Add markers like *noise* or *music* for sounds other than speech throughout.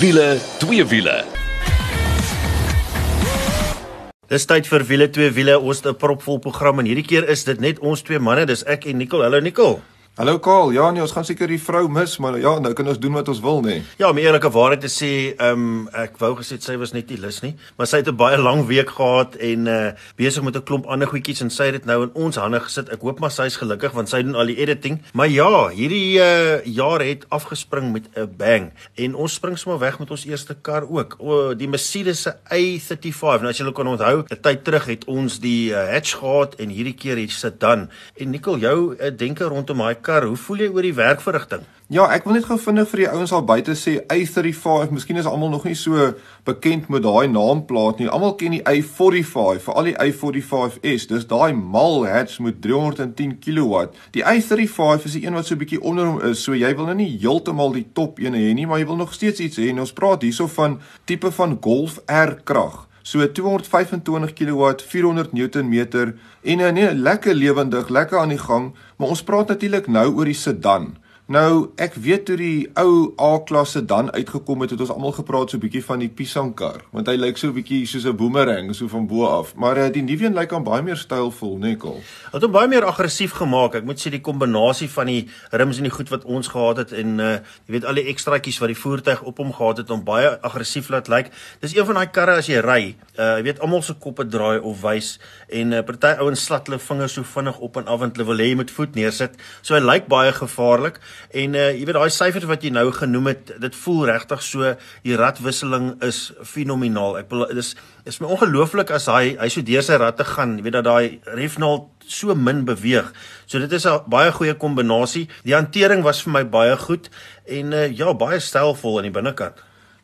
Wiele, twee wiele. Dis tyd vir wiele twee wiele, ons het 'n propvol program en hierdie keer is dit net ons twee manne, dis ek en Nicole. Hallo Nicole. Hallo Karl, ja nee, ons gaan seker die vrou mis, maar ja, nou kan ons doen wat ons wil, nê. Nee. Ja, om eerlike waarheid te sê, ehm um, ek wou gesê sy was net nie lus nie, maar sy het 'n baie lang week gehad en uh besig met 'n klomp ander goedjies en sy het dit nou in ons hande gesit. Ek hoop maar sy is gelukkig want sy doen al die editing. Maar ja, hierdie uh jaar het afgespring met 'n bang en ons spring sommer weg met ons eerste kar ook. O, oh, die Mercedes se A35. Nou as julle kan onthou, 'n tyd terug het ons die uh, hatch gehad en hierdie keer het sy dan. En Nicole, jou uh, denke rondom daai kar, hoe voel jy oor die werkverrigting? Ja, ek wil net gou vinnig vir die ouens al buite sê A35, miskien is almal nog nie so bekend met daai naamplaat nie. Almal ken die A45, veral die A45S. Dis daai mal hatch met 310 kW. Die A35 is die een wat so bietjie onder hom is. So jy wil nou nie heeltemal die top een hê nie, maar jy wil nog steeds iets hê. Ons praat hierso van tipe van Golf R krag. So 225 kW, 400 Nm en 'n nee, lekker lewendig, lekker aan die gang, maar ons praat natuurlik nou oor die sedan. Nou, ek weet toe die ou A-klasse dan uitgekom het, het ons almal gepraat so 'n bietjie van die Pisankar, want hy lyk so 'n bietjie soos 'n boomerang so van bo af. Maar uh, die nuwe een lyk aan baie meer stylvol, Nicole. Het hom baie meer aggressief gemaak. Ek moet sê die kombinasie van die rims en die goed wat ons gehad het en uh jy weet al die ekstraatjies wat die voertuig op hom gehad het, hom baie aggressief laat lyk. Dis een van daai karre as jy ry, uh jy weet almal se koppe draai of wys en uh, party ouens slat hulle vingers so vinnig op en af want hulle wil hê jy moet voet neersit. So hy lyk baie gevaarlik. En uh jy weet daai syfers wat jy nou genoem het, dit voel regtig so die radwisseling is fenomenaal. Ek wil dis is my ongelooflik as hy hy so deur sy ratte gaan, jy weet dat daai refnal so min beweeg. So dit is 'n baie goeie kombinasie. Die hantering was vir my baie goed en uh ja, baie stylvol aan die binnekant.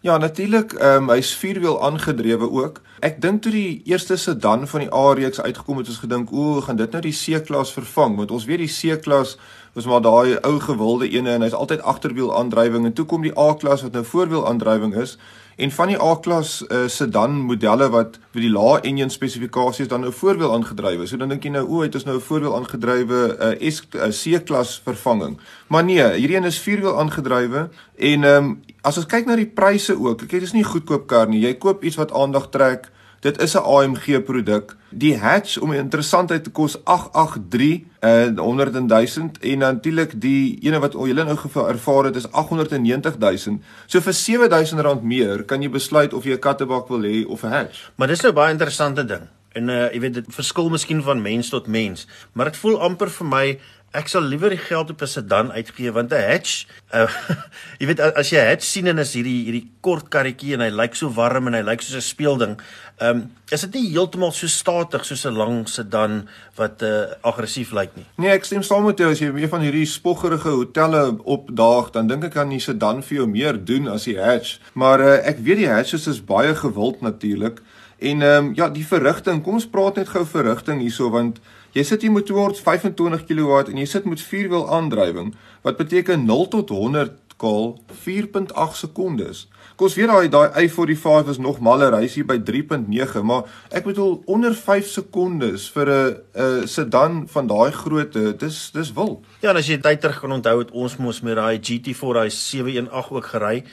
Ja, natuurlik, ehm um, hy's vierwiel aangedrewe ook. Ek dink toe die eerste sedan van die A-reeks uitgekom het, het ons gedink, "O, gaan dit nou die C-klas vervang?" Want ons weet die C-klas was maar daai ou gewilde ene en hy's altyd agterwiel aandrywing en toe kom die A-klas wat nou voorwiel aandrywing is. En van die A-klas uh, sedan modelle wat vir die lae enjin spesifikasies dan nou voorwiel aangedrywe. So dan dink jy nou, o, het ons nou 'n voorwiel aangedrywe uh, S uh, C-klas vervanging. Maar nee, hierdie een is vierwiel aangedrywe en ehm um, as ons kyk na die pryse ook, ek weet dit is nie goedkoop kar nie. Jy koop iets wat aandag trek. Dit is 'n AMG produk. Die hatch om interessantheid te kos 883 uh 100 000 en natuurlik die ene wat julle nou ervaar het is 890 000. So vir 7000 rand meer kan jy besluit of jy 'n kattebak wil hê of 'n hatch. Maar dis nou baie interessante ding. En uh jy weet dit verskil miskien van mens tot mens, maar dit voel amper vir my ek sal liewer die geld op 'n sedan uitgee want 'n hatch uh, *laughs* jy weet as jy hatch sien en is hierdie hierdie kort karretjie en hy lyk so warm en hy lyk soos 'n speelding um, is dit nie heeltemal so statig soos 'n lang sedan wat uh, aggressief lyk nie. Nee, ek stem saam met jou as jy een van hierdie spoggerige hotelle opdaag, dan dink ek aan die sedan vir jou meer doen as die hatch. Maar uh, ek weet die hatches is baie gewild natuurlik. En ehm um, ja, die verrigting, kom ons praat net gou verrigting hierso want jy sit hier met 225 kW en jy sit met vierwiel aandrywing wat beteken 0 tot 100 km 4.8 sekondes. Kom ons weet daai daai i45 is nog maller, hy's hier by 3.9, maar ek bedoel onder 5 sekondes vir 'n 'n sedan van daai grootte, dis dis wild. Ja, en as jy tyd terug kan onthou het ons mos met daai GT4 daai 718 ook gery.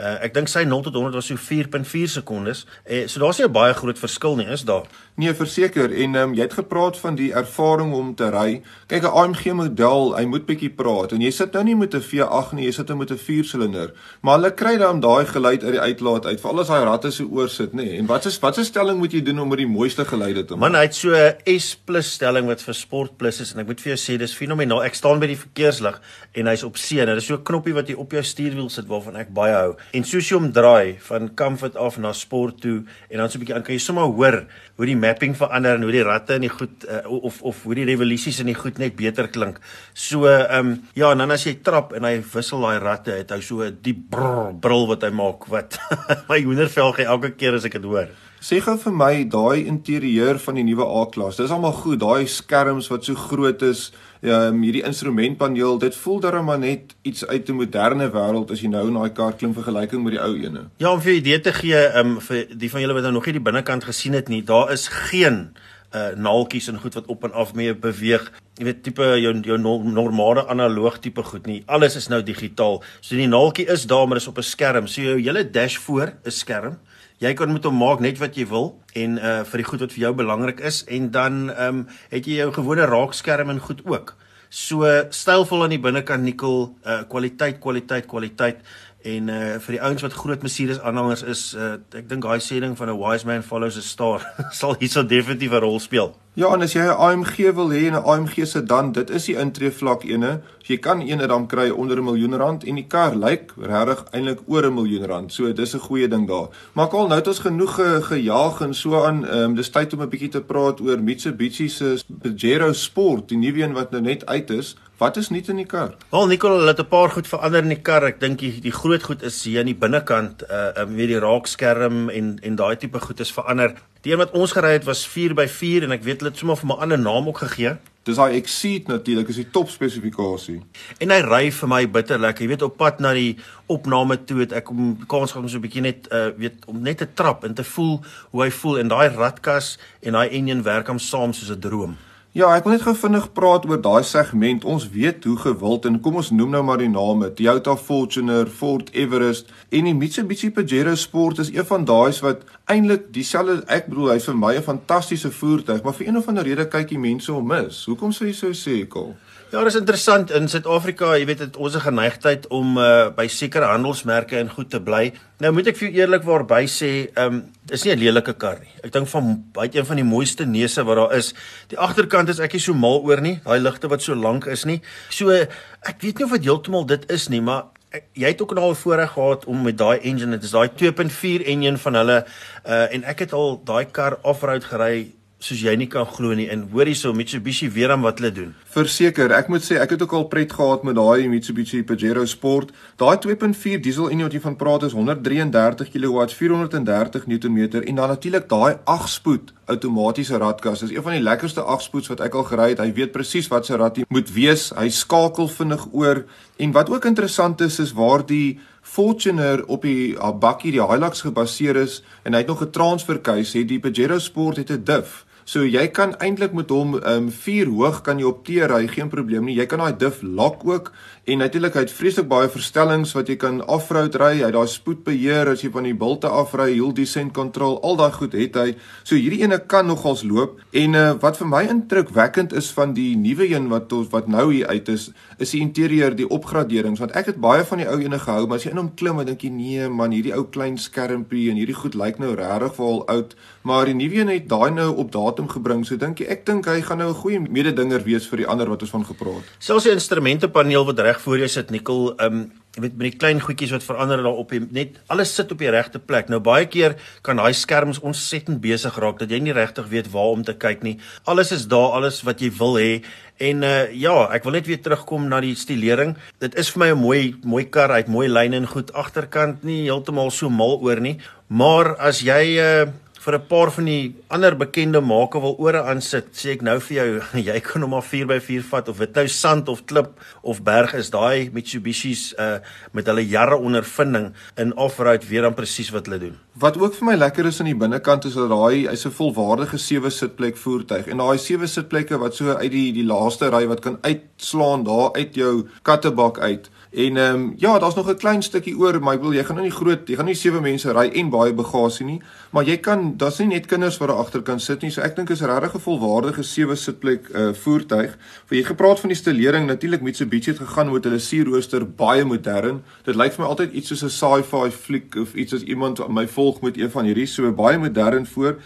Uh, ek dink sy 0 tot 100 was so 4.4 sekondes. Eh, so daar's nie 'n baie groot verskil nie, is daar? Nee, verseker. En um, jy het gepraat van die ervaring om te ry. Kyk, 'n AMG model, hy moet bietjie praat. En jy sit nou nie met 'n V8 nie, jy sit nou met 'n 4-silinder. Maar hulle kry dan daai geluid uit die uitlaat uit, veral as daai ratte so oor sit, nê. Nee. En wat is wat se stelling moet jy doen om met die mooiste geluide te maak? Man, hy het so 'n S+ stelling wat vir Sport Plus is en ek moet vir jou sê, dis fenomenaal. Ek staan by die verkeerslig en hy's op C. Nou, dis so 'n knoppie wat jy op jou stuurwiel sit waarvan ek baie hou. En soos jy hom draai van comfort af na sport toe en dan so 'n bietjie aan kan jy sommer hoor hoe die mapping verander en hoe die ratte in die goed uh, of of hoe die revolusies in die goed net beter klink. So ehm um, ja, en dan as jy trap en hy wissel daai ratte, het hy so 'n diep brul wat hy maak wat *laughs* my hoendervel gee elke keer as ek dit hoor. Sê gou vir my daai interieur van die nuwe A-klas. Dis almal goed, daai skerms wat so groot is, um, hierdie instrumentpaneel, dit voel darem maar net iets uit 'n moderne wêreld as jy nou in daai kar klim vergelyking met die ou ene. Ja, om vir 'n idee te gee, ehm um, vir die van julle wat nou nog nie die binnekant gesien het nie, daar is geen uh naaltjies en goed wat op en af mee beweeg. Jy weet tipe jou jou normale analoog tipe goed nie. Alles is nou digitaal. So die naaltjie is daar maar is op 'n skerm. So jou hele dashboard is skerm. Jy kan met hom maak net wat jy wil en uh vir die goed wat vir jou belangrik is en dan ehm um, het jy jou gewone raakskerm en goed ook. So stylvol aan die binnekant nikkel, uh kwaliteit, kwaliteit, kwaliteit. En uh vir die ouens wat groot Mercedes aanhangers is, uh ek dink daai sê ding van 'n wise man follows a star *laughs* sal hierso definitief 'n rol speel. Ja, en as jy 'n AMG wil hê en 'n AMG sedan, dit is die intree vlak ene. Jy kan eene dan kry onder 'n miljoen rand en die kar lyk regtig eintlik oor 'n miljoen rand. So dis 'n goeie ding daar. Maar al nou het ons genoeg ge, gejaag en so aan. Ehm um, dis tyd om 'n bietjie te praat oor Mitsubishi se Pajero Sport, die nuwe een wat nou net uit is. Wat is nuut in die kar? Wel Nicole, het 'n paar goed verander in die kar. Ek dink die, die groot goed is hier aan die binnekant, uh um, weer die raakskerm en en daai tipe goed is verander. Die een wat ons gery het was 4x4 en ek weet hulle het sommer vir my 'n ander naam ook gegee. Dis daai Exceed natuurlik, is die top spesifikasie. En hy ry vir my bitter lekker. Jy weet op pad na die opname toe het ek om kans gehad om so 'n bietjie net uh weet om net te trap en te voel hoe hy voel en daai ratkas en daai engine werk hom saam soos 'n droom. Ja, ek wil net gou vinnig praat oor daai segment. Ons weet hoe gewild en kom ons noem nou maar die name: Toyota Fortuner, Ford Everest en die Mitsubishi Pajero Sport is een van daai wat eintlik dieselfde ek bedoel hy's vir my 'n fantastiese voertuig, maar vir een of ander rede kyk die mense hom mis. Hoekom sou jy so sê, Kol? Ja, dis interessant in Suid-Afrika, jy weet dit ons is geneigtheid om uh, by sekere handelsmerke en goed te bly. Nou moet ek vir jou eerlikwaar by sê, ehm um, dis nie 'n lelike kar nie. Ek dink van baie een van die mooiste neuse wat daar is. Die agterkant is ek nie so mal oor nie. Daai ligte wat so lank is nie. So ek weet nie of dit heeltemal dit is nie, maar ek, jy het ook nou al voorreg gehad om met daai engine, dit is daai 2.4 engine van hulle uh en ek het al daai kar off-road gery soos jy nie kan glo nie en hoor hierso Mitsubishi weer aan wat hulle doen. Verseker, ek moet sê ek het ook al pret gehad met daai Mitsubishi Pajero Sport. Daai 2.4 diesel enjin wat jy van praat is 133 kW, 430 Nm en dan natuurlik daai 8-spoed outomatiese ratkas. Dis een van die lekkerste 8-spoeds wat ek al gery het. Hy weet presies wat sy rattie moet wees. Hy skakel vinnig oor en wat ook interessant is is waar die Fortuner op die bakkie die Hilux gebaseer is en hy het nog 'n transfer case het die Pajero Sport het 'n diff So jy kan eintlik met hom ehm um, 4 hoog kan jy op T ry, geen probleem nie. Jy kan daai diff lock ook en natuurlik het vreeslik baie verstellings wat jy kan off-road ry. Hy het daai spoedbeheer as jy van die bulte afry, hill descent control, al daai goed het hy. So hierdie ene kan nogals loop en uh, wat vir my indrukwekkend is van die nuwe een wat ons wat nou hier uit is, is die interieur, die opgraderings want ek het baie van die ou ene gehou, maar as jy in hom klim, dan dink jy nee man, hierdie ou klein skermpie en hierdie goed lyk nou regtig vol oud, maar die nuwe een het daai nou op datum gebring. So dink jy ek dink hy gaan nou 'n goeie mededinger wees vir die ander wat ons van gepraat. Selfs die instrumentepaneel wat reg voor jou sit, Nikkel, ehm um, jy weet met die klein goedjies wat verander daar op net alles sit op die regte plek. Nou baie keer kan daai skerms ontsettend besig raak dat jy nie regtig weet waar om te kyk nie. Alles is daar, alles wat jy wil hê. En uh ja, ek wil net weer terugkom na die stilering. Dit is vir my 'n mooi mooi kar, hy het mooi lyne en goed agterkant nie heeltemal so mal oor nie. Maar as jy uh vir 'n paar van die ander bekende make wil ore aansit, sê ek nou vir jou, *laughs* jy kan hom maar 4x4 vat of dit nou sand of klip of berg is, daai Mitsubishi's uh met hulle jare ondervinding in off-road weet dan presies wat hulle doen. Wat ook vir my lekker is aan die binnekant is dat daai hy's 'n volwaardige sewe sitplek voertuig en daai sewe sitplekke wat so uit die die laaste ry wat kan uitslaan daar uit jou kattebak uit. En ehm um, ja, daar's nog 'n klein stukkie oor, maar ek wil jy gaan nou nie groot, jy gaan nie sewe mense ry en baie bagasie nie, maar jy kan, daar's nie net kinders wat daar agter kan sit nie. So ek dink is regtig 'n volwaardige sewe sitplek uh voertuig. Vir jy gepraat van die stilering, natuurlik Mitsubishi het gegaan met hulle sierrooster baie modern. Dit lyk vir my altyd iets soos 'n sci-fi fliek of iets as iemand my volg met een van hierdie so baie modern voor.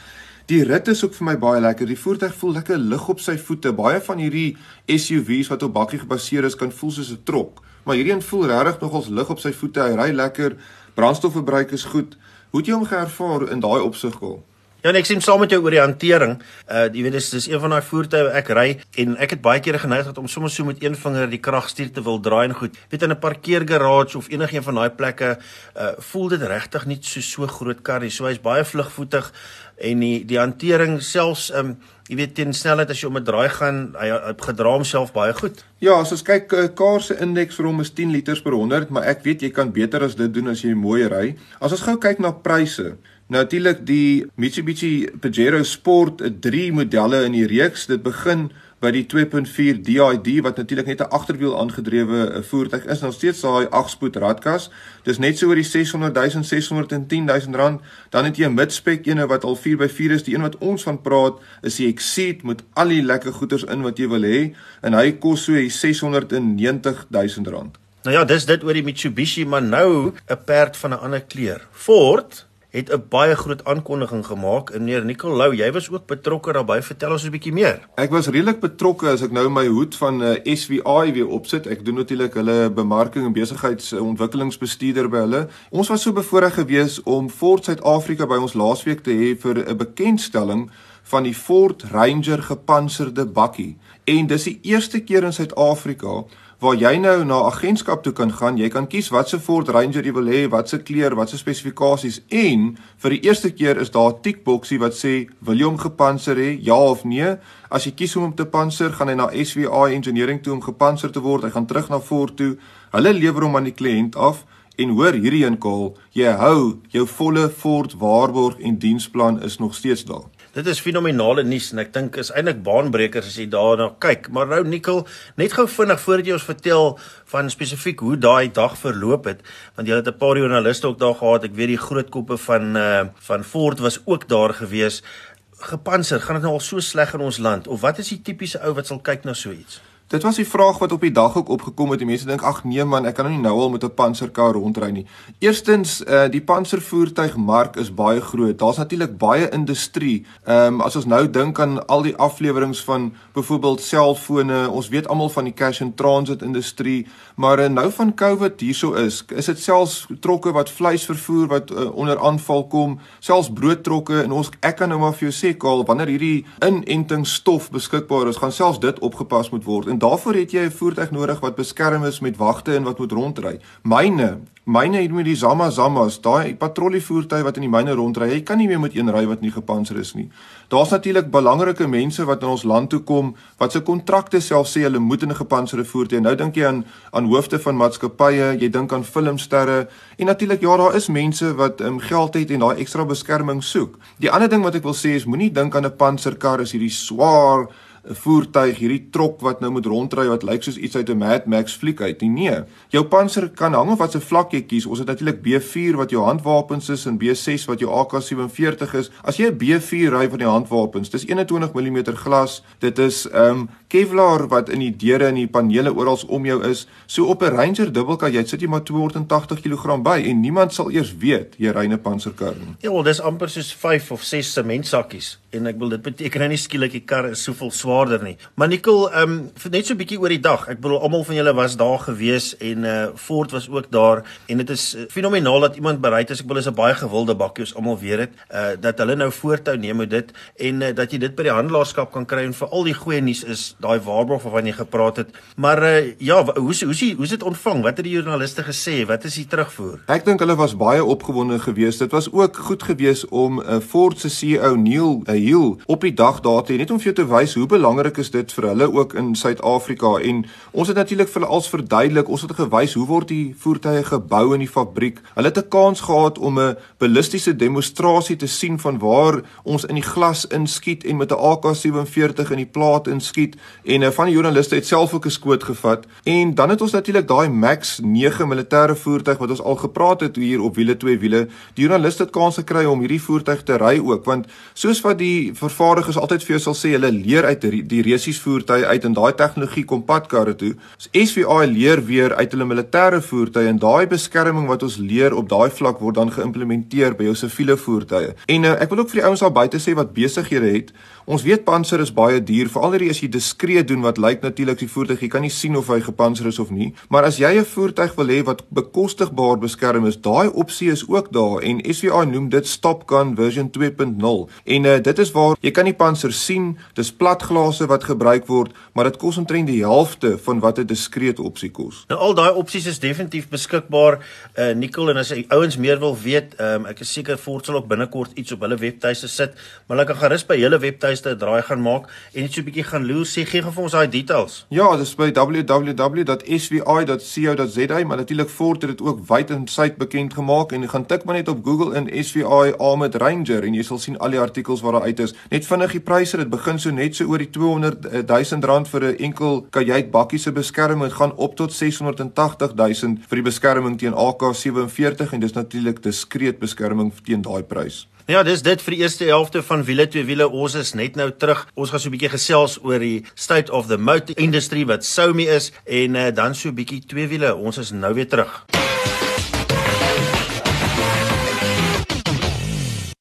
Die rit is ook vir my baie lekker. Die voertuig voel lekker lig op sy voete. Baie van hierdie SUV's wat op bakkie gebaseer is, kan voel soos 'n trok. Maar hierdie een voel regtig nogals lig op sy voete. Hy ry lekker. Brandstofverbruik is goed. Hoe het jy hom geervaar in daai opsig gou? Ja, en ek sien saam met jou oor die hantering. Uh jy weet dis dis een van daai voertuie ek ry en ek het baie kere geneig om sommer so met een vinger die kragstuur te wil draai en goed. Weet in 'n parkeergarage of enigiets van daai plekke uh voel dit regtig nie so so groot kar nie. So hy's baie vlugvoetig en die die hantering selfs um jy weet teen snelheid as jy om 'n draai gaan, hy, hy gedra homself baie goed. Ja, as ons kyk, uh, kar se indeks vir hom is 10 liters per 100, maar ek weet jy kan beter as dit doen as jy mooi ry. As ons gou kyk na pryse. Natuurlik die Mitsubishi Pajero Sport 3 modelle in die reeks. Dit begin by die 2.4 DID wat natuurlik net 'n agterwiel aangedrewe eh, voertuig is, nog steeds daai 8-spoed radkas. Dis net so oor die 600 000 610 000 rand. Dan het jy 'n midspec ene wat al 4x4 is. Die een wat ons van praat is die Exceed met al die lekker goeders in wat jy wil hê en hy kos so 690 000 rand. Nou ja, dis dit oor die Mitsubishi, maar nou 'n perd van 'n ander kleur. Ford het 'n baie groot aankondiging gemaak. En meneer Nicolou, jy was ook betrokke daarbey. Vertel ons 'n bietjie meer. Ek was redelik betrokke as ek nou my hoed van uh, eh, SVI weer opsit. Ek doen natuurlik hulle bemarking en besigheidsontwikkelingsbestuurder by hulle. Ons was so bevoorreg geweest om Ford Suid-Afrika by ons laasweek te hê vir 'n bekendstelling van die Ford Ranger gepantserde bakkie. En dis die eerste keer in Suid-Afrika waar jy nou na agentskap toe kan gaan. Jy kan kies watse Ford Ranger jy wil hê, watse kleur, watse spesifikasies en vir die eerste keer is daar 'n tikboksie wat sê wil jy hom gepantser hê, ja of nee. As jy kies om hom te pantser, gaan hy na SVA Engineering toe om gepantser te word. Hy gaan terug na Ford toe. Hulle lewer hom aan die kliënt af. En hoor hierdie een kol, jy hou jou volle Ford waarborg en diensplan is nog steeds daar. Dit is fenominale nuus en ek dink is eintlik baanbrekers as jy daarna kyk. Maar nou Nikkel, net gou vinnig voordat jy ons vertel van spesifiek hoe daai dag verloop het, want jy het 'n paar joernaliste ook daar gehad. Ek weet die groot koppe van uh van Ford was ook daar gewees. Gepanser, gaan dit nou al so sleg in ons land of wat is die tipiese ou wat sal kyk na so iets? Dit was die vraag wat op die dag ook opgekom het. Die mense dink ag nee man, ek kan nou nie nou al met 'n panserkar rondry nie. Eerstens, uh die panservoertuigmark is baie groot. Daar's natuurlik baie industrie. Ehm um, as ons nou dink aan al die afleweringe van byvoorbeeld selfone, ons weet almal van die cash and transit industrie, maar uh, nou van COVID hierso is, is dit selfs trokke wat vleis vervoer wat uh, onder aanval kom, selfs broodtrokke en ons ek kan nou maar vir jou sê Karl, wanneer hierdie inentingsstof beskikbaar is, gaan selfs dit opgepas moet word. En daarvoor het jy 'n voertuig nodig wat beskerm is met wagte en wat moet rondry. Myne, myne het met die Zama Zamas, daai patrollievoertuie wat in die myne rondry. Jy kan nie meer met een ry wat nie gepantser is nie. Daar's natuurlik belangrike mense wat in ons land toe kom wat se kontrakte self sê hulle moet in 'n gepantserde voertuig. Nou dink jy aan aan hoofde van maatskappye, jy dink aan filmsterre en natuurlik ja, daar is mense wat um, geld het en daai ekstra beskerming soek. Die ander ding wat ek wil sê is moenie dink aan 'n panserkar as hierdie swaar voertuig, hierdie trok wat nou moet rondry wat lyk soos iets uit 'n Mad Max fliek uit. Nie, nee. Jou panser kan hang of wat se vlak jy kies. Ons het natuurlik B4 wat jou handwapens is en B6 wat jou AK47 is. As jy 'n B4 ry van die handwapens, dis 21 mm glas. Dit is ehm um, Kevlar wat in die deure en die panele oral om jou is. So op 'n Ranger dubbelkar, jy sit jy maar 280 kg by en niemand sal eers weet jy ry 'n panserkar nie. Ja, wel dis amper soos 5 of 6 sementsakkies en ek wil dit beteken nou nie skielik die kar is soveel swaarder nie. Maar Nicole, ehm um, net so 'n bietjie oor die dag. Ek bedoel almal van julle was daar gewees en uh Ford was ook daar en dit is uh, fenomenaal dat iemand bereid is. Ek bedoel is 'n baie gewilde bakkie, ons almal weet dit. Uh dat hulle nou voortou neem met dit en uh, dat jy dit by die handelaarskap kan kry en vir al die goeie nuus is daai waarborg waarvan jy gepraat het. Maar uh ja, hoe hoe hoe hoe is dit ontvang? Wat het die joernaliste gesê? Wat is die terugvoer? Ek dink hulle was baie opgewonde geweest. Dit was ook goed geweest om 'n uh, Ford se CEO Neil uh, Hill op die dag daar te hê net om vir jou te wys hoe belangrik is dit vir hulle ook in Suid-Afrika. En ons het natuurlik vir hulle als verduidelik ons het gewys hoe word die voertuie gebou in die fabriek. Hulle het 'n kans gehad om 'n ballistiese demonstrasie te sien van waar ons in die glas inskiet en met 'n AK47 in die plaat inskiet. En uh, van die joernaliste het self ook 'n skoot gevat. En dan het ons natuurlik daai Max 9 militêre voertuig wat ons al gepraat het hier op wiele twee wiele. Die joernaliste het kans gekry om hierdie voertuig te ry ook want soos wat die vervaardigers altyd vir jou sal sê hulle leer uit die, resies voertuie uit en daai tegnologie kom padkarre toe. So SVA leer weer uit hulle militêre voertuie en daai beskerming wat ons leer op daai vlak word dan geïmplementeer by jou siviele voertuie. En uh, ek wil ook vir die ouens daar buite sê wat besighede het, Ons weet panser is baie duur, veral as jy diskreet doen wat lyk natuurlik die voertuig, jy kan nie sien of hy gepanser is of nie. Maar as jy 'n voertuig wil hê wat bekostigbaar beskerm is, daai opsie is ook daar en SVA noem dit Stop Gun version 2.0. En uh, dit is waar jy kan die panser sien, dis platglas fase wat gebruik word, maar dit kos omtrent die helfte van wat 'n diskreet opsie kos. Nou al daai opsies is definitief beskikbaar. Uh Nicole en as jy ouens meer wil weet, um, ek is seker Ford sal ook binnekort iets op hulle webtuiste sit, maar hulle kan gerus by hulle webtuiste 'n draai gaan maak en net so 'n bietjie gaan loer sê gee vir ons daai details. Ja, dis by www.svi.co.za, maar natuurlik het dit ook wyd en suid bekend gemaak en jy gaan tik maar net op Google in SVI Armored Ranger en jy sal sien al die artikels wat daar uit is. Net vinnig die pryse, dit begin so net so oor die 200 000 rand vir 'n enkel kajuit bakkie se beskerming, dit gaan op tot 680 000 vir die beskerming teen AK47 en dis natuurlik diskreet beskerming teen daai prys. Ja, dis dit vir die eerste helfte van wiele twee wiele. Ons is net nou terug. Ons gaan so 'n bietjie gesels oor die state of the motor industry wat Soumi is en uh, dan so 'n bietjie twee wiele. Ons is nou weer terug.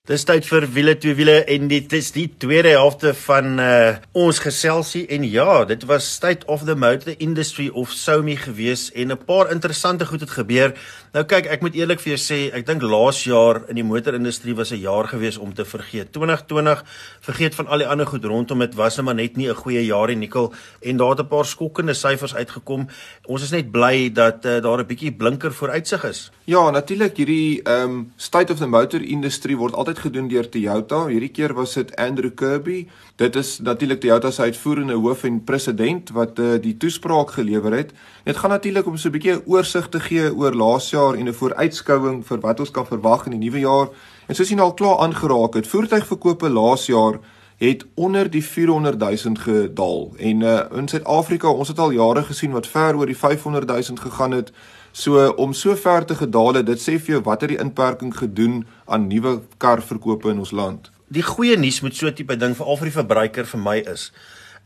Dis tyd vir wiele twee wiele en dit is die tweede helfte van uh, ons geselsie en ja, dit was state of the motor industry of Soumi gewees en 'n paar interessante goed het gebeur. Nou kyk, ek moet eerlik vir jou sê, ek dink laas jaar in die motorindustrie was 'n jaar gewees om te vergeet. 2020 vergeet van al die ander goed rondom dit was net maar net nie 'n goeie jaar nie, Nikkel, en daar het 'n paar skokkende syfers uitgekom. Ons is net bly dat uh, daar 'n bietjie blinker vooruitsig is. Ja, natuurlik hierdie ehm um, state of the motor industry word altyd gedoen deur Toyota. Hierdie keer was dit Andrew Kirby. Dit is natuurlik Toyota se uitvoerende hoof en president wat uh, die toespraak gelewer het. Dit gaan natuurlik om so 'n bietjie oorsig te gee oor laas jaar en 'n vooruitskouing vir wat ons kan verwag in die nuwe jaar. En soos jy nou al klaar aangeraak het, voertuigverkope laas jaar het onder die 400 000 gedaal. En uh, in Suid-Afrika, ons het al jare gesien wat ver oor die 500 000 gegaan het. So om so ver te gedaal het, dit sê vir jou watter die inperking gedoen aan nuwe karverkope in ons land. Die goeie nuus met so 'n tipe ding veral vir die verbruiker vir my is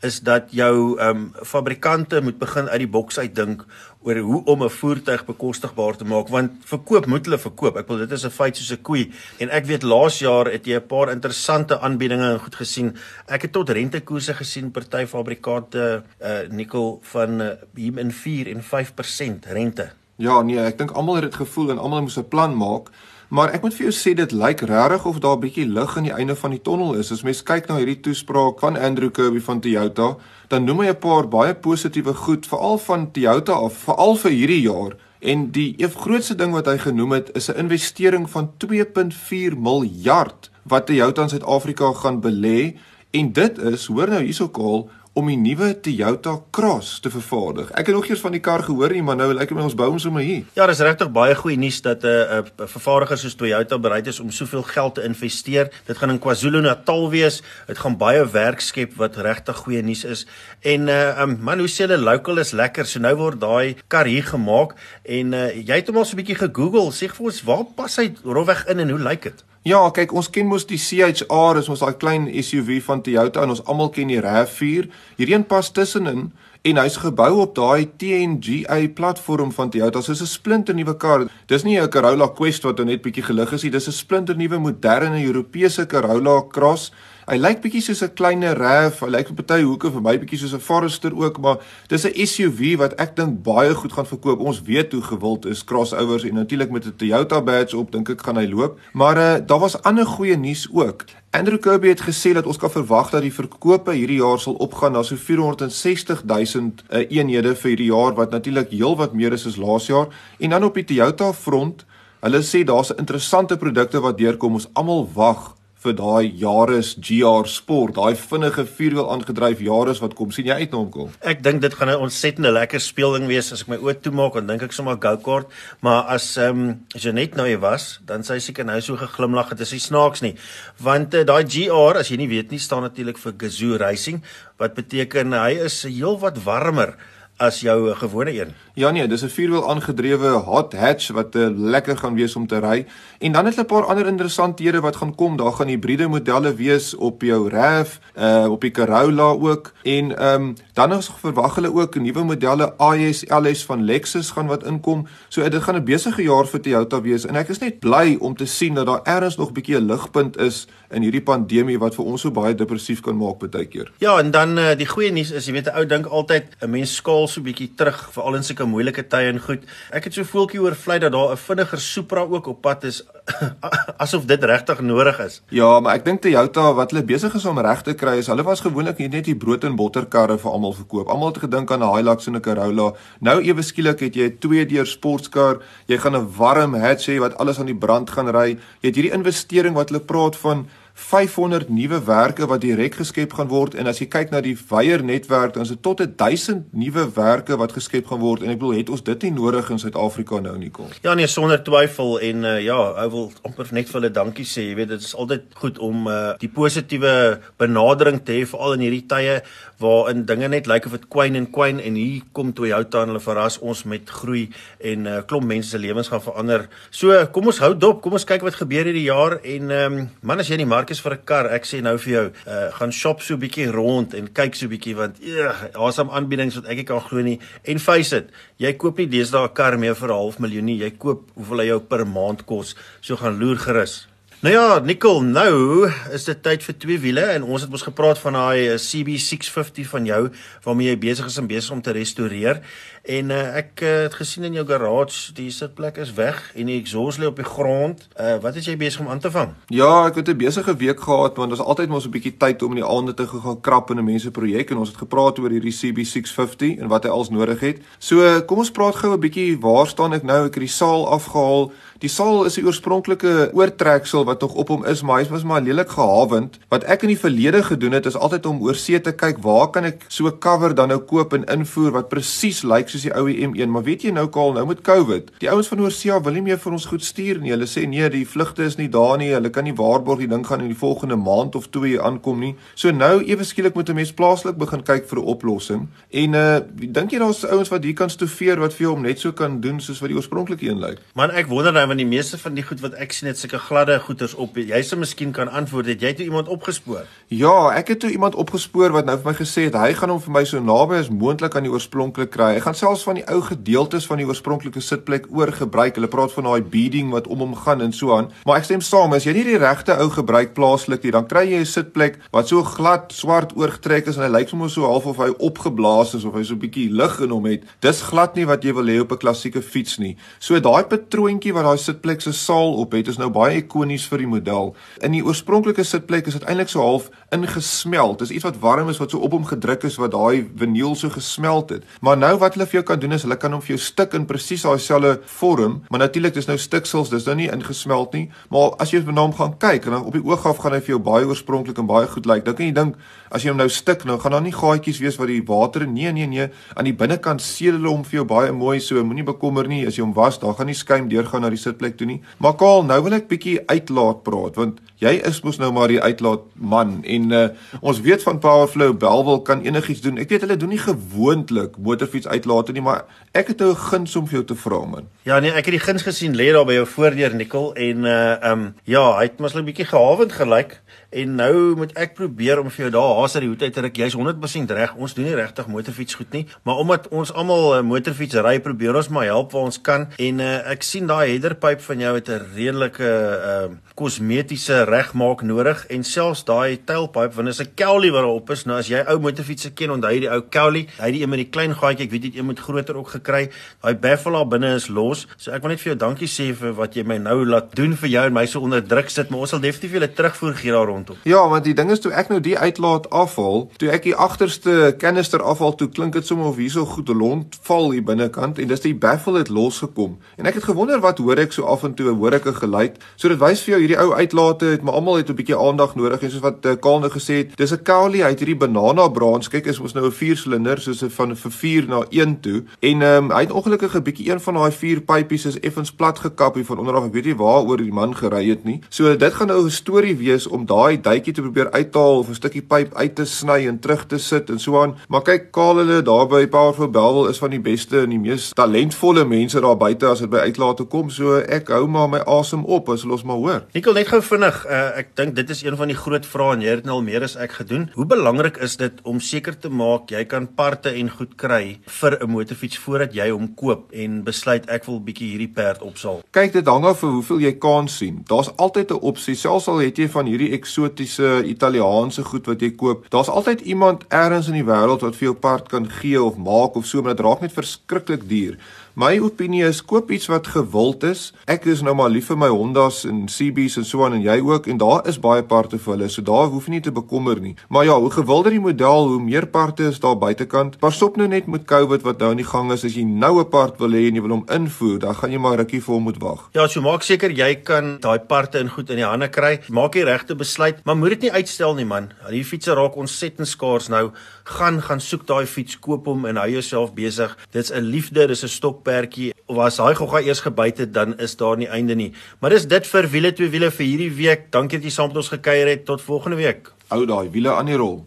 is dat jou ehm um, fabrikante moet begin uit die boks uit dink oor hoe om 'n voertuig bekostigbaar te maak want verkoop moet hulle verkoop. Ek wil dit is 'n feit soos 'n koei en ek weet laas jaar het jy 'n paar interessante aanbiedinge goed gesien. Ek het tot rentekoerse gesien party fabrikante uh nikkel van uh, hier in 4 en 5% rente. Ja, nee, ek dink almal het dit gevoel en almal moes 'n plan maak. Maar ek moet vir jou sê dit lyk regtig of daar 'n bietjie lig aan die einde van die tonnel is. As mens kyk na hierdie toespraak van Andrew Kirby van Toyota, dan noem hy 'n paar baie positiewe goed veral van Toyota af, veral vir hierdie jaar. En die een grootste ding wat hy genoem het, is 'n investering van 2.4 miljard wat Toyota in Suid-Afrika gaan belê. En dit is, hoor nou hierso Kaal, om die nuwe Toyota Cross te vervaardig. Ek het nog eers van die kar gehoor nie, maar nou lyk dit my ons bou hom sommer hier. Ja, dis regtig baie goeie nuus dat 'n uh, uh, vervaardiger soos Toyota bereid is om soveel geld te investeer. Dit gaan in KwaZulu-Natal wees. Dit gaan baie werk skep wat regtig goeie nuus is. En uh um, man, hoe sê hulle local is lekker. So nou word daai kar hier gemaak en uh jy het hom al so 'n bietjie gegoogel. Sê vir ons, waar pas hy rofweg in en hoe lyk dit? Ja, kyk, ons ken mos die CHR, is ons daai klein SUV van Toyota en ons almal ken die RAV4. Hierdie pas tussenin en hy's gebou op daai TNGA platform van Toyota. So 'n splinter nuwe kar. Dis nie 'n Corolla Quest wat net bietjie gelig is nie, dis 'n splinter nuwe moderne Europese Corolla Cross. Hy lyk bietjie soos 'n kleiner RAV, hy lyk op party hoeke vir my bietjie soos 'n Forester ook, maar dis 'n SUV wat ek dink baie goed gaan verkoop. Ons weet hoe gewild is crossovers en natuurlik met 'n Toyota badge op, dink ek gaan hy loop. Maar uh, daar was ander goeie nuus ook. Andrew Kirby het gesê dat ons kan verwag dat die verkope hierdie jaar sal opgaan na so 460 000 uh, eenhede vir hierdie jaar wat natuurlik heelwat meer is as laas jaar. En dan op die Toyota front, hulle sê daar's interessante produkte wat deurkom. Ons almal wag vir daai Yaris GR Sport, daai vinnige vierwiel aangedryf Yaris wat kom. sien jy uit na hom kom? Ek dink dit gaan 'n ontsettende lekker speelding wees as ek my oë toemaak en dink ek sommer go-kart, maar as ehm um, as jy net nou hier was, dan sê seker nou so geglimlag het, dis nie snaaks nie. Want uh, daai GR, as jy nie weet nie, staan natuurlik vir Gazoo Racing, wat beteken hy is heelwat warmer as jou gewone een. Ja nee, dis 'n vierwiel aangedrewe hot hatch wat uh, lekker gaan wees om te ry. En dan het hulle 'n paar ander interessanthede wat gaan kom. Daar gaan hibriede modelle wees op jou RAV, uh op die Corolla ook. En ehm um, dan is verwag hulle ook nuwe modelle IS LS van Lexus gaan wat inkom. So dit gaan 'n besige jaar vir Toyota wees en ek is net bly om te sien dat daar ergens nog 'n bietjie 'n ligpunt is in hierdie pandemie wat vir ons so baie depressief kan maak baie keer. Ja, en dan uh, die goeie nuus is jy weet 'n ou dink altyd 'n mens skaal so bietjie terug veral in sulke moeilike tye en goed. Ek het so voeltjie oorvlei dat daar 'n vinniger Supra ook op pad is *laughs* asof dit regtig nodig is. Ja, maar ek dink Toyota wat hulle besig is om reg te kry is, hulle was gewoonlik net die brood en botterkarre vir almal verkoop. Almal het gedink aan 'n Hilux en 'n Corolla. Nou ewe skielik het jy 'n twee-deur sportskar, jy gaan 'n warm hatch hê wat alles aan die brand gaan ry. Jy het hierdie investering wat hulle praat van 500 nuwe werke wat direk geskep gaan word en as jy kyk na die wyeer netwerk dan is dit tot 1000 nuwe werke wat geskep gaan word en ek bedoel het ons dit nie nodig in Suid-Afrika nou nie kom. Ja nee sonder twyfel en uh, ja, ek wil amper net vir hulle dankie sê. Jy weet dit is altyd goed om uh, die positiewe benadering te hê veral in hierdie tye waarin dinge net lyk of dit kwyn en kwyn en hier kom Toyota en hulle verras ons met groei en 'n uh, klomp mense se lewens gaan verander. So kom ons hou dop, kom ons kyk wat gebeur hierdie jaar en um, man as jy in die mark mark is vir 'n kar. Ek sê nou vir jou, uh, gaan shop so 'n bietjie rond en kyk so 'n bietjie want ja, daar's hom aanbiedings wat ek ek kan glo nie. En face it, jy koop nie deesdae 'n kar meer vir 'n half miljoen nie. Jy koop hoeveel hy jou per maand kos. So gaan loer gerus. Nou ja, Nicole, nou is dit tyd vir twee wiele en ons het mos gepraat van daai eh, CB650 van jou waarmee jy besig is om besig om te restoreer. En uh, ek uh, het gesien in jou garage die sitplek is weg en die exhaust lê op die grond. Uh, wat is jy besig om aan te vang? Ja, ek het 'n besige week gehad want ons altyd mos 'n bietjie tyd om in die aande te gaan krap in 'n mense projek en ons het gepraat oor hierdie CB650 en wat hy als nodig het. So, kom ons praat gou 'n bietjie waar staan ek nou? Ek het die saal afgehaal. Die saal is 'n oorspronklike oortreksel wat nog op hom is, maar hy was maar lelik gehavend. Wat ek in die verlede gedoen het is altyd om oor see te kyk waar kan ek so 'n cover dan nou koop en invoer wat presies lyk soos die ou M1, maar weet jy nou Kaal, nou met COVID, die ouens van Oorsee wil nie meer vir ons goed stuur nie. Hulle sê nee, die vlugte is nie daar nie. Hulle kan nie waarborg die ding gaan in die volgende maand of twee aankom nie. So nou ewe skielik moet 'n mens plaaslik begin kyk vir 'n oplossing. En uh dink jy daar's ouens wat hier kan stoefeer wat vir jou om net so kan doen soos wat die oorspronklike een lyk? Man, ek wonder nou want die meeste van die goed wat ek sien het sulke gladde goeters op. Jy sou miskien kan antwoord het jy toe iemand opgespoor? Ja, ek het toe iemand opgespoor wat nou vir my gesê het hy gaan hom vir my so naby as moontlik aan die oorspronklik kry. Hy gaan selfs van die ou gedeeltes van die oorspronklike sitplek oorgebruik. Hulle praat van daai beading wat om hom gaan en so aan. Maar ek stem saam, as jy nie die regte ou gebruik plaaslik nie, dan kry jy 'n sitplek wat so glad swart oorgetrek is en hy lyk sommer so half of hy opgeblaas is of hy so 'n bietjie lug in hom het. Dis glad nie wat jy wil hê op 'n klassieke fiets nie. So daai patroontjie wat daai sitplek se saal op het, is nou baie ikonies vir die model. In die oorspronklike sitplek is dit eintlik so half ingesmelt. Dis iets wat warm is wat so op hom gedruk is wat daai vinyl so gesmelt het. Maar nou wat hulle vir jou kan doen is hulle kan hom vir jou stik in presies daai selfde vorm, maar natuurlik dis nou stiksels, dis nou nie ingesmelt nie, maar as jy na hom gaan kyk en dan op die oog af gaan hy vir jou baie oorspronklik en baie goed lyk. Dan kan jy dink as jy hom nou stik, nou gaan daar nie gaatjies wees wat die water nee nee nee aan die binnekant seël hulle hom vir jou baie mooi so, moenie bekommer nie as jy hom was, daar gaan nie skuim deurgaan na die sitplek toe nie. Maar Kaal, nou wil ek bietjie uitlaat praat want jy is mos nou maar die uitlaat man en uh, ons weet van Powerflow Belwel kan enigiets doen. Ek weet hulle doen nie gewoonlik motorfiets uitlaat nie, maar ek het 'n guns om vir jou te vra man. Ja nee, ek het die guns gesien lê daar by jou voordeur Nikkel en uh um ja, hy het mos 'n bietjie gehavend gelyk en nou moet ek probeer om vir jou daar haas uit die hoed uit te ruk. Jy's 100% reg. Ons doen nie regtig motorfiets goed nie, maar omdat ons almal uh, motorfiets ry, probeer ons maar help waar ons kan en uh ek sien daai headerpyp van jou het 'n redelike uh kosmetiese regmaak nodig en selfs daai tailpipe want is 'n Kelly wat daarop is. Nou as jy ou motorfietsse ken, onthou jy die ou Kelly, hy die een met die klein gaatjie, ek weet jy het een met groter ook gekry. Daai baffle daar binne is los. So ek wil net vir jou dankie sê vir wat jy my nou laat doen vir jou en my so onder druk sit, maar ons sal definitief julle terugvoer gee daar rondom. Ja, want die ding is toe ek nou die uitlaat afhaal, toe ek die agterste kanister afhaal, toe klink dit sommer of hierso goed lont val hier binnekant en dis die baffle het losgekom. En ek het gewonder wat hoor ek so af en toe hoor ek 'n geluid. So dit wys vir jou hierdie ou uitlate het maar almal het 'n bietjie aandag nodig en soos wat uh, Kaal nou gesê het, dis 'n hy het hierdie banana brands. Kyk, is ons nou 'n 4 silinder soos van vir 4 na 1 toe. En ehm um, hy het ongelukkig 'n bietjie een van daai 4 pypies is effens plat gekap hier van onderaf. Ek weet nie waaroor die man gery het nie. So dit gaan nou 'n storie wees om daai duitjie te probeer uithaal of 'n stukkie pyp uit te sny en terug te sit en so aan. Maar kyk, Kaal hulle daar by Powerful Belwel is van die beste en die mees talentvolle mense daar buite as dit by uitlate kom. So ek hou maar my asem op as los maar hoor. Nikkel net gou vinnig, uh, ek dink dit is een van die groot vrae en jy het nou al meer as ek gedoen. Hoe belangrik is dit om seker te maak jy kan parte en goed kry vir 'n motorfiets voordat jy hom koop en besluit ek wil bietjie hierdie perd opsaal? Kyk, dit hang af van hoeveel jy kan sien. Daar's altyd 'n opsie, selfs al het jy van hierdie eksotiese Italiaanse goed wat jy koop. Daar's altyd iemand elders in die wêreld wat vir jou part kan gee of maak of so, maar dit raak net verskriklik duur. My opinie is koop iets wat gewild is. Ek is nou maar lief vir my Hondas en CB's en so aan en jy ook en daar is baie parte vir hulle. So daar hoef jy nie te bekommer nie. Maar ja, hoe gewilder die model, hoe meer parte is daar buitekant. Pas op nou net met COVID wat nou in die gang is. As jy nou 'n part wil hê en jy wil hom invoer, dan gaan jy maar rukkie vir hom moet wag. Ja, so maak seker jy kan daai parte in goed in die hande kry. Maak die regte besluit, maar moet dit nie uitstel nie man. Die fietsse raak ontsettend skaars nou. Gaan gaan soek daai fiets, koop hom en hou jouself besig. Dit's 'n liefde, dis 'n stok perkie of as daai gogga eers gebyt het dan is daar nie einde nie. Maar dis dit vir wiele twee wiele vir hierdie week. Dankie dat jy saam met ons gekuier het. Tot volgende week. Hou daai wiele aan die rol.